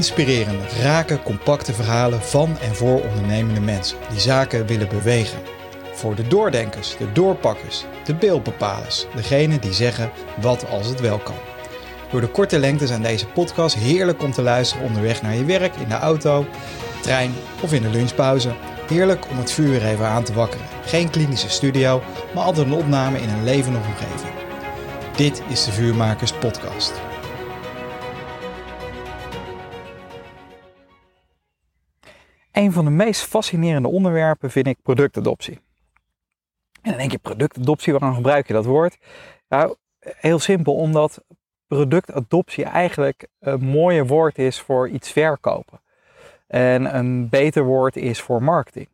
Inspirerende, rake, compacte verhalen van en voor ondernemende mensen die zaken willen bewegen. Voor de doordenkers, de doorpakkers, de beeldbepalers, degenen die zeggen wat als het wel kan. Door de korte lengte zijn deze podcasts heerlijk om te luisteren onderweg naar je werk, in de auto, trein of in de lunchpauze. Heerlijk om het vuur even aan te wakkeren. Geen klinische studio, maar altijd een opname in een levendige omgeving. Dit is de Vuurmakers Podcast. Een van de meest fascinerende onderwerpen vind ik productadoptie. En dan denk je, productadoptie, waarom gebruik je dat woord? Nou, heel simpel, omdat productadoptie eigenlijk een mooie woord is voor iets verkopen. En een beter woord is voor marketing.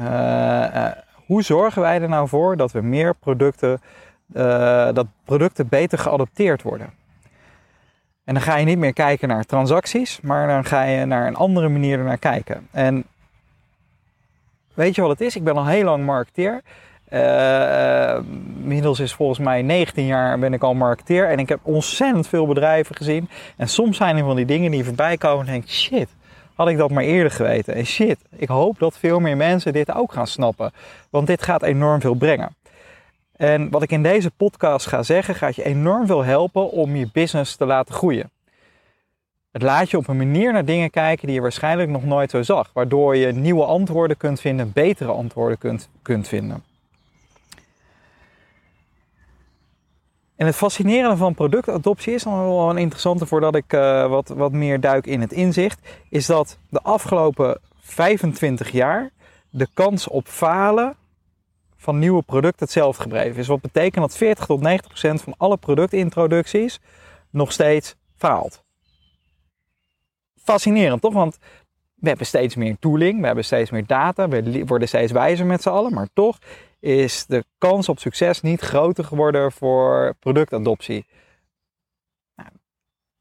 Uh, uh, hoe zorgen wij er nou voor dat we meer producten, uh, dat producten beter geadopteerd worden? En dan ga je niet meer kijken naar transacties, maar dan ga je naar een andere manier ernaar kijken. En weet je wat het is? Ik ben al heel lang marketeer. Uh, inmiddels is volgens mij 19 jaar ben ik al marketeer en ik heb ontzettend veel bedrijven gezien. En soms zijn er van die dingen die voorbij komen en denk shit, had ik dat maar eerder geweten. En shit, ik hoop dat veel meer mensen dit ook gaan snappen. Want dit gaat enorm veel brengen. En wat ik in deze podcast ga zeggen, gaat je enorm veel helpen om je business te laten groeien. Het laat je op een manier naar dingen kijken die je waarschijnlijk nog nooit zo zag. Waardoor je nieuwe antwoorden kunt vinden, betere antwoorden kunt, kunt vinden. En het fascinerende van productadoptie is, dan wel een interessante voordat ik uh, wat, wat meer duik in het inzicht, is dat de afgelopen 25 jaar de kans op falen van nieuwe producten hetzelfde gebleven is. Wat betekent dat 40 tot 90 procent van alle productintroducties nog steeds faalt. Fascinerend toch? Want we hebben steeds meer tooling, we hebben steeds meer data, we worden steeds wijzer met z'n allen, maar toch is de kans op succes niet groter geworden voor productadoptie. Nou,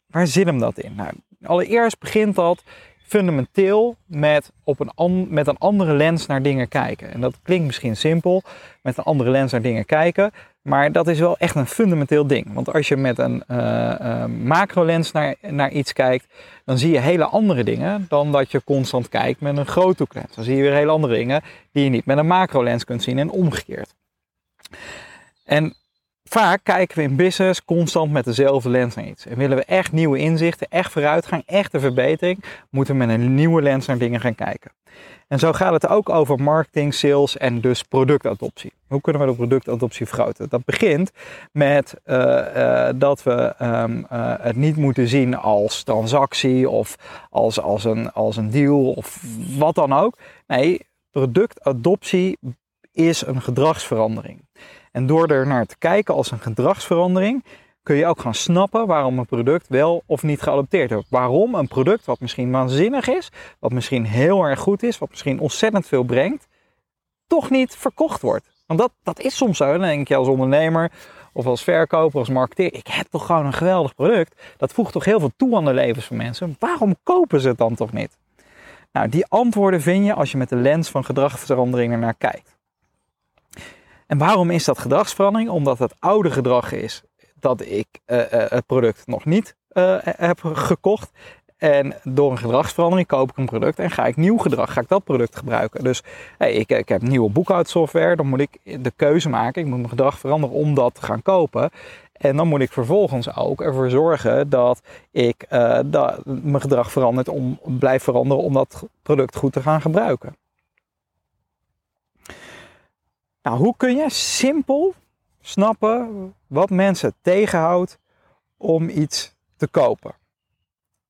waar zit hem dat in? Nou, allereerst begint dat fundamenteel met, op een met een andere lens naar dingen kijken. En dat klinkt misschien simpel, met een andere lens naar dingen kijken. Maar dat is wel echt een fundamenteel ding. Want als je met een uh, uh, naar, naar iets kijkt, dan zie je hele andere dingen dan dat je constant kijkt met een groothoeklens. Dan zie je weer hele andere dingen die je niet met een macro-lens kunt zien en omgekeerd. En vaak kijken we in business constant met dezelfde lens naar iets. En willen we echt nieuwe inzichten, echt vooruitgang, echte verbetering, moeten we met een nieuwe lens naar dingen gaan kijken. En zo gaat het ook over marketing, sales en dus productadoptie. Hoe kunnen we de productadoptie vergroten? Dat begint met uh, uh, dat we um, uh, het niet moeten zien als transactie of als, als, een, als een deal of wat dan ook. Nee, productadoptie is een gedragsverandering. En door er naar te kijken als een gedragsverandering, kun je ook gaan snappen waarom een product wel of niet geadopteerd wordt. Waarom een product wat misschien waanzinnig is, wat misschien heel erg goed is, wat misschien ontzettend veel brengt, toch niet verkocht wordt. Want dat, dat is soms zo. Dan denk je als ondernemer of als verkoper, als marketeer, ik heb toch gewoon een geweldig product. Dat voegt toch heel veel toe aan de levens van mensen. Waarom kopen ze het dan toch niet? Nou, die antwoorden vind je als je met de lens van gedragsveranderingen naar kijkt. En waarom is dat gedragsverandering? Omdat het oude gedrag is dat ik uh, uh, het product nog niet uh, heb gekocht. En door een gedragsverandering koop ik een product en ga ik nieuw gedrag, ga ik dat product gebruiken. Dus hey, ik, ik heb nieuwe boekhoudsoftware, dan moet ik de keuze maken, ik moet mijn gedrag veranderen om dat te gaan kopen. En dan moet ik vervolgens ook ervoor zorgen dat ik mijn gedrag verandert om, blijf veranderen om dat product goed te gaan gebruiken. Nou, hoe kun je simpel snappen wat mensen tegenhoudt om iets te kopen?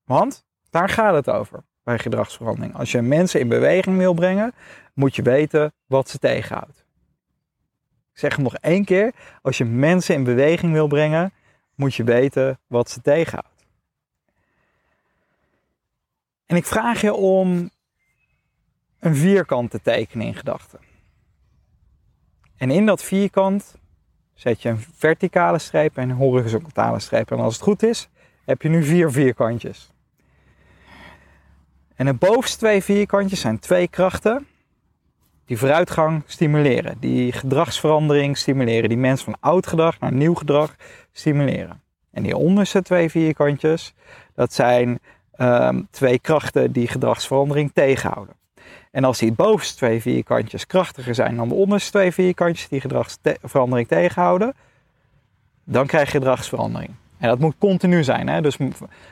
Want daar gaat het over bij gedragsverandering. Als je mensen in beweging wil brengen, moet je weten wat ze tegenhoudt. Ik zeg hem nog één keer. Als je mensen in beweging wil brengen, moet je weten wat ze tegenhoudt. En ik vraag je om een vierkant te tekenen in gedachten. En in dat vierkant zet je een verticale streep en een horizontale streep. En als het goed is, heb je nu vier vierkantjes. En de bovenste twee vierkantjes zijn twee krachten die vooruitgang stimuleren, die gedragsverandering stimuleren, die mensen van oud gedrag naar nieuw gedrag stimuleren. En die onderste twee vierkantjes, dat zijn ehm, twee krachten die gedragsverandering tegenhouden. En als die bovenste twee vierkantjes krachtiger zijn dan de onderste twee vierkantjes die gedragsverandering tegenhouden, dan krijg je gedragsverandering. En dat moet continu zijn. Hè? Dus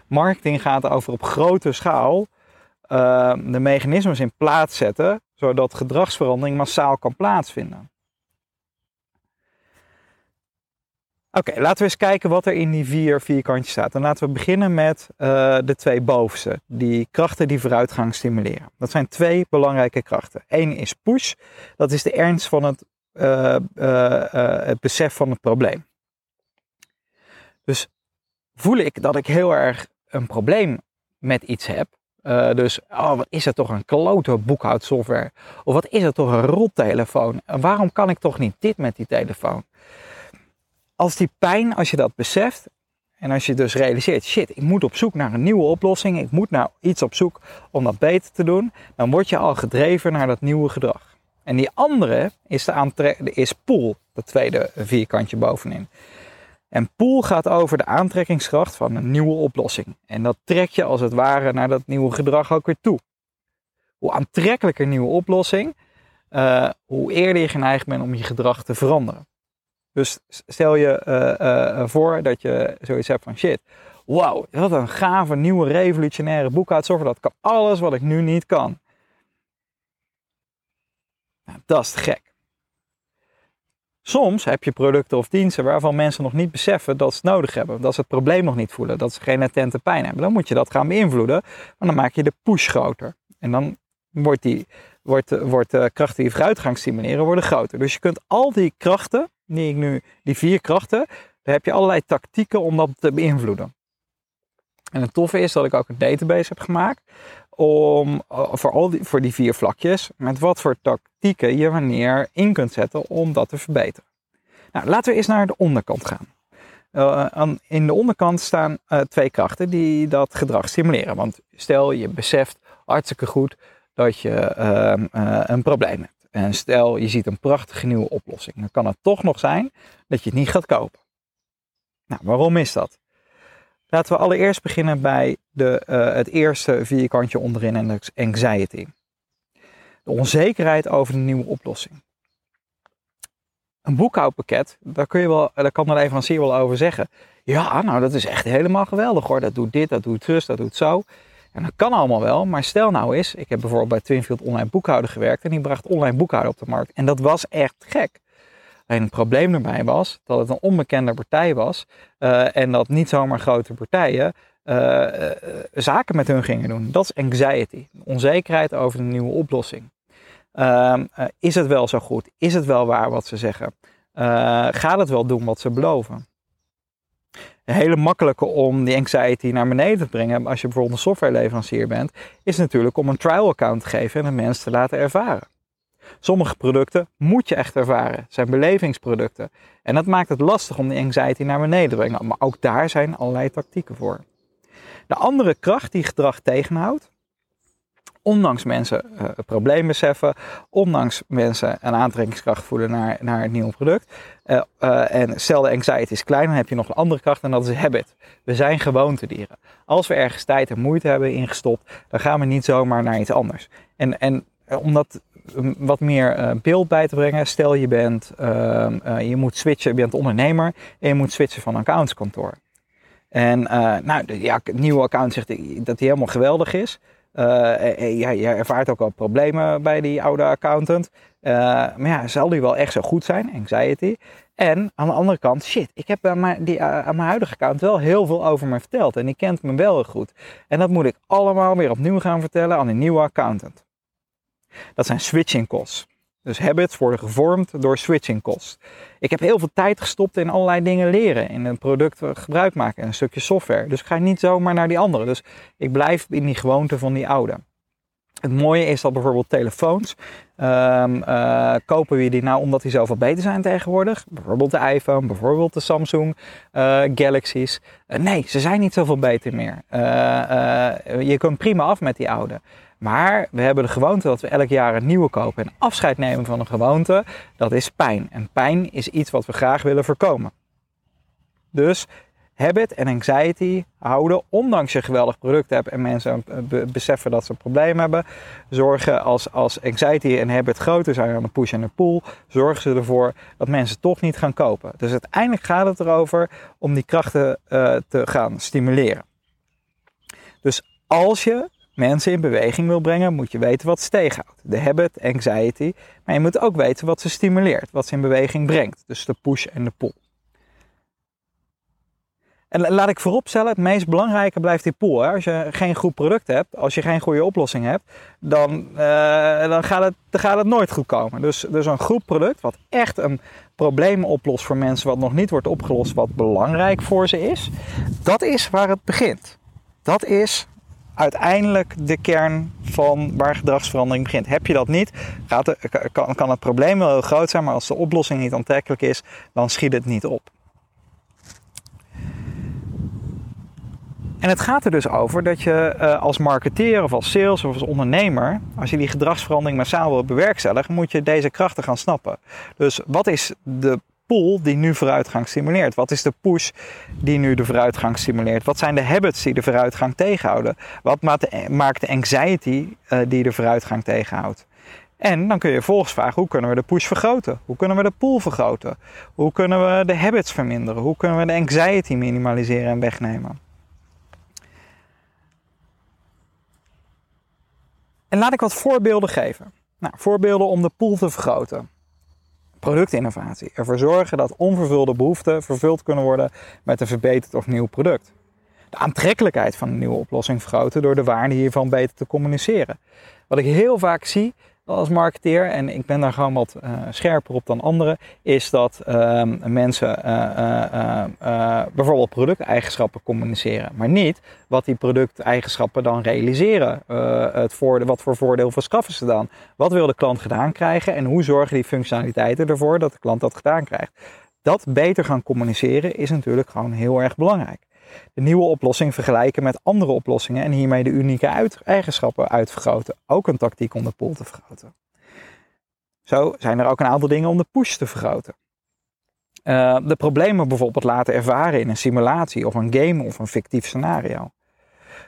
marketing gaat over op grote schaal uh, de mechanismes in plaats zetten, zodat gedragsverandering massaal kan plaatsvinden. Oké, laten we eens kijken wat er in die vier vierkantjes staat. En laten we beginnen met uh, de twee bovenste, die krachten die vooruitgang stimuleren. Dat zijn twee belangrijke krachten. Eén is push, dat is de ernst van het, uh, het besef van het probleem. Dus voel ik dat ik heel erg een probleem met iets heb. Dus, oh, wat is het toch een klote boekhoudsoftware? Of wat is het toch een rottelefoon? En waarom kan ik toch niet dit met die telefoon? Als die pijn, als je dat beseft, en als je dus realiseert, shit, ik moet op zoek naar een nieuwe oplossing, ik moet naar iets op zoek om dat beter te doen, dan word je al gedreven naar dat nieuwe gedrag. En die andere is, de aantre is pool, dat tweede vierkantje bovenin. En pool gaat over de aantrekkingskracht van een nieuwe oplossing. En dat trek je als het ware naar dat nieuwe gedrag ook weer toe. Hoe aantrekkelijker nieuwe oplossing, uh, hoe eerder je geneigd bent om je gedrag te veranderen. Dus stel je uh, uh, voor dat je zoiets hebt van shit, wauw, wat een gave nieuwe revolutionaire boekhoudsoftware. Dat kan alles wat ik nu niet kan. Nou, dat is gek. Soms heb je producten of diensten waarvan mensen nog niet beseffen dat ze het nodig hebben. Dat ze het probleem nog niet voelen. Dat ze geen latente pijn hebben. Dan moet je dat gaan beïnvloeden. Maar dan maak je de push groter. En dan wordt, die, wordt, wordt de krachten die vooruitgang stimuleren worden groter. Dus je kunt al die krachten, die ik nu, die vier krachten, daar heb je allerlei tactieken om dat te beïnvloeden. En het toffe is dat ik ook een database heb gemaakt om, eh, voor, al die, voor die vier vlakjes met wat voor tactieken je wanneer in kunt zetten om dat te verbeteren. Nou, laten we eens naar de onderkant gaan. Uh, in de onderkant staan twee krachten die dat gedrag stimuleren. Want stel je beseft hartstikke goed dat je uh, een probleem hebt. En stel je ziet een prachtige nieuwe oplossing. Dan kan het toch nog zijn dat je het niet gaat kopen. Nou, waarom is dat? Laten we allereerst beginnen bij de, uh, het eerste vierkantje onderin en de anxiety. De onzekerheid over de nieuwe oplossing. Een boekhoudpakket, daar, kun je wel, daar kan de leverancier wel over zeggen. Ja, nou dat is echt helemaal geweldig hoor. Dat doet dit, dat doet zus, dat doet zo. En dat kan allemaal wel, maar stel nou eens, ik heb bijvoorbeeld bij Twinfield Online Boekhouden gewerkt en die bracht online boekhouden op de markt. En dat was echt gek. Alleen het probleem erbij was dat het een onbekende partij was uh, en dat niet zomaar grote partijen uh, uh, zaken met hun gingen doen. Dat is anxiety, onzekerheid over een nieuwe oplossing. Ehm, is het wel zo goed? Is het wel waar wat ze zeggen? gaat het wel doen wat ze beloven? Een hele makkelijke om die anxiety naar beneden te brengen als je bijvoorbeeld een softwareleverancier bent, is natuurlijk om een trial account te geven en de mensen te laten ervaren. Sommige producten moet je echt ervaren, zijn belevingsproducten. En dat maakt het lastig om die anxiety naar beneden te brengen. Maar ook daar zijn allerlei tactieken voor. De andere kracht die gedrag tegenhoudt, ondanks mensen uh, het probleem beseffen, ondanks mensen een aantrekkingskracht voelen naar, naar het nieuwe product. Uh, uh, en stel de anxiety is klein, dan heb je nog een andere kracht en dat is habit. We zijn gewoontedieren. Als we ergens tijd en moeite hebben ingestopt, dan gaan we niet zomaar naar iets anders. En, en omdat wat meer uh, beeld bij te brengen. Stel je bent, uh, uh, je moet switchen, je bent ondernemer en je moet switchen van een accountskantoor. En nou, de ja, nieuwe account zegt dat hij helemaal geweldig is. Ja, je ervaart ook al problemen bij die oude accountant. maar ja, zal die wel echt zo goed zijn? Anxiety. En aan de andere kant, shit, ik heb aan mijn, die, aan mijn huidige account wel heel veel over me verteld. En die kent me wel heel goed. En dat moet ik allemaal weer opnieuw gaan vertellen aan een nieuwe accountant. Dat zijn switching costs. Dus habits worden gevormd door switching costs. Ik heb heel veel tijd gestopt in allerlei dingen leren. In een product gebruik maken, een stukje software. Dus ik ga niet zomaar naar die andere. Dus ik blijf in die gewoonte van die oude. Het mooie is dat bijvoorbeeld telefoons, um, uh, kopen we die nou omdat die zoveel beter zijn tegenwoordig? Bijvoorbeeld de iPhone, bijvoorbeeld de Samsung uh, Galaxies. Uh, nee, ze zijn niet zoveel beter meer. je kunt prima af met die oude. Maar we hebben de gewoonte dat we elk jaar een nieuwe kopen. En afscheid nemen van een gewoonte, dat is pijn. En pijn is iets wat we graag willen voorkomen. Dus habit en anxiety houden, ondanks je geweldig product hebt en mensen beseffen dat ze een probleem hebben, zorgen als, als anxiety en habit groter zijn dan de push en de pull, zorgen ze ervoor dat mensen toch niet gaan kopen. Dus uiteindelijk gaat het erover om die krachten uh, te gaan stimuleren. Dus als je mensen in beweging wil brengen, moet je weten wat ze tegenhoudt. De habit, anxiety. Maar je moet ook weten wat ze stimuleert, wat ze in beweging brengt. Dus de push en de pull. En laat ik vooropstellen, het meest belangrijke blijft die pool. Als je geen goed product hebt, als je geen goede oplossing hebt, dan, uh, dan, gaat, het, dan gaat het nooit goed komen. Dus, dus een goed product wat echt een probleem oplost voor mensen wat nog niet wordt opgelost, wat belangrijk voor ze is, dat is waar het begint. Dat is uiteindelijk de kern van waar gedragsverandering begint. Heb je dat niet, gaat kan, kan het probleem wel heel groot zijn, maar als de oplossing niet aantrekkelijk is, dan schiet het niet op. En het gaat er dus over dat je uh, als marketeer of als sales of als ondernemer, als je die gedragsverandering massaal wil bewerkstelligen, moet je deze krachten gaan snappen. Dus wat is de pull die nu vooruitgang stimuleert? Wat is de push die nu de vooruitgang stimuleert? Wat zijn de habits die de vooruitgang tegenhouden? Wat maakt de anxiety uh, die de vooruitgang tegenhoudt? En dan kun je volgens vragen, hoe kunnen we de push vergroten? Hoe kunnen we de pull vergroten? Hoe kunnen we de habits verminderen? Hoe kunnen we de anxiety minimaliseren en wegnemen? En laat ik wat voorbeelden geven. Nou, voorbeelden om de pool te vergroten. Productinnovatie. Ervoor zorgen dat onvervulde behoeften vervuld kunnen worden met een verbeterd of nieuw product. De aantrekkelijkheid van een nieuwe oplossing vergroten door de waarde hiervan beter te communiceren. Wat ik heel vaak zie als marketeer, en ik ben daar gewoon wat uh, scherper op dan anderen, is dat uh, mensen uh, bijvoorbeeld producteigenschappen communiceren, maar niet wat die producteigenschappen dan realiseren. het voordeel, wat voor voordeel verschaffen ze dan? Wat wil de klant gedaan krijgen en hoe zorgen die functionaliteiten ervoor dat de klant dat gedaan krijgt? Dat beter gaan communiceren is natuurlijk gewoon heel erg belangrijk de nieuwe oplossing vergelijken met andere oplossingen en hiermee de unieke eigenschappen uitvergroten. Ook een tactiek om de pool te vergroten. Zo zijn er ook een aantal dingen om de push te vergroten. Uh, de problemen bijvoorbeeld laten ervaren in een simulatie of een game of een fictief scenario.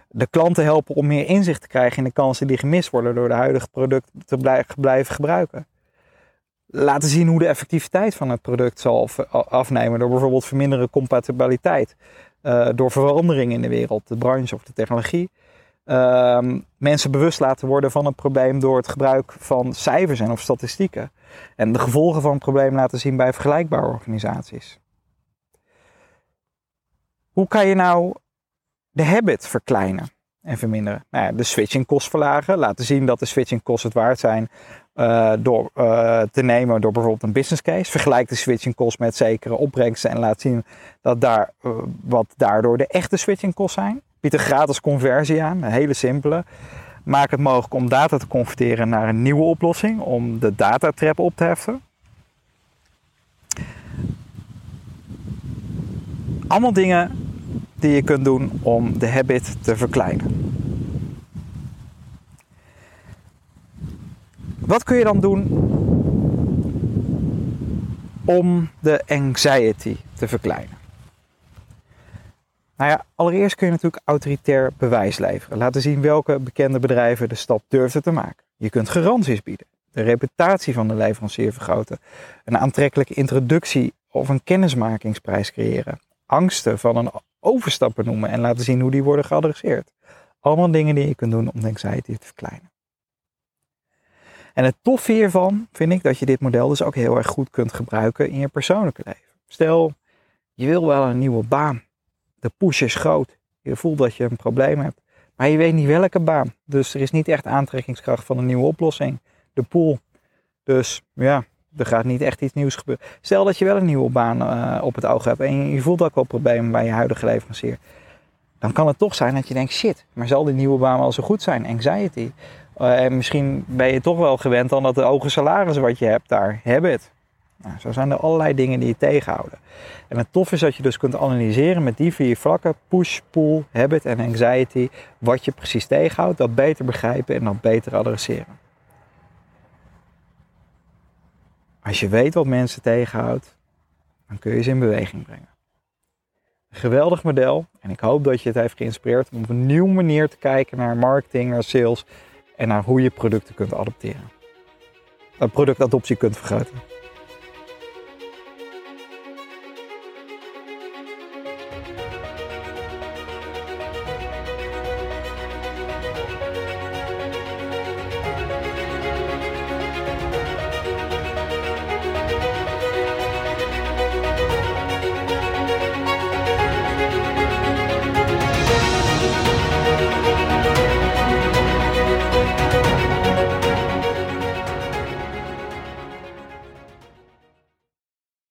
De klanten helpen om meer inzicht te krijgen in de kansen die gemist worden door de huidige product te blijven gebruiken. Laten zien hoe de effectiviteit van het product zal afnemen door bijvoorbeeld verminderen compatibiliteit uh, door veranderingen in de wereld, de branche of de technologie. Uh, mensen bewust laten worden van het probleem door het gebruik van cijfers en of statistieken. En de gevolgen van het probleem laten zien bij vergelijkbare organisaties. Hoe kan je nou de habit verkleinen en verminderen? Nou ja, de switching kost verlagen. Laten zien dat de switching kosten het waard zijn uh, door, uh, te nemen door bijvoorbeeld een business case. Vergelijk de switching cost met zekere opbrengsten en laat zien dat daar, uh, wat daardoor de echte switching costs zijn. Bied een gratis conversie aan, een hele simpele. Maak het mogelijk om data te converteren naar een nieuwe oplossing, om de datatrap op te heffen. Allemaal dingen die je kunt doen om de habit te verkleinen. Wat kun je dan doen om de anxiety te verkleinen? Nou ja, allereerst kun je natuurlijk autoritair bewijs leveren. Laten zien welke bekende bedrijven de stap durfden te maken. Je kunt garanties bieden, de reputatie van de leverancier vergroten, een aantrekkelijke introductie of een kennismakingsprijs creëren, angsten van een overstap benoemen en laten zien hoe die worden geadresseerd. Allemaal dingen die je kunt doen om de anxiety te verkleinen. En het toffe hiervan vind ik dat je dit model dus ook heel erg goed kunt gebruiken in je persoonlijke leven. Stel, je wil wel een nieuwe baan. De push is groot. Je voelt dat je een probleem hebt. Maar je weet niet welke baan. Dus er is niet echt aantrekkingskracht van een nieuwe oplossing. De pool. Dus ja, er gaat niet echt iets nieuws gebeuren. Stel dat je wel een nieuwe baan uh, op het oog hebt en je voelt ook wel problemen bij je huidige leverancier. Dan kan het toch zijn dat je denkt, shit, maar zal die nieuwe baan wel zo goed zijn? Anxiety. Uh, en misschien ben je toch wel gewend aan dat de hoge salaris wat je hebt daar. Heb het. Nou, zo zijn er allerlei dingen die je tegenhouden. En het tof is dat je dus kunt analyseren met die vier vlakken: push, pull, habit en anxiety. Wat je precies tegenhoudt, dat beter begrijpen en dat beter adresseren. Als je weet wat mensen tegenhoudt, dan kun je ze in beweging brengen. Geweldig model. En ik hoop dat je het heeft geïnspireerd om op een nieuwe manier te kijken naar marketing, naar sales en naar hoe je producten kunt adopteren. Dat productadoptie kunt vergroten.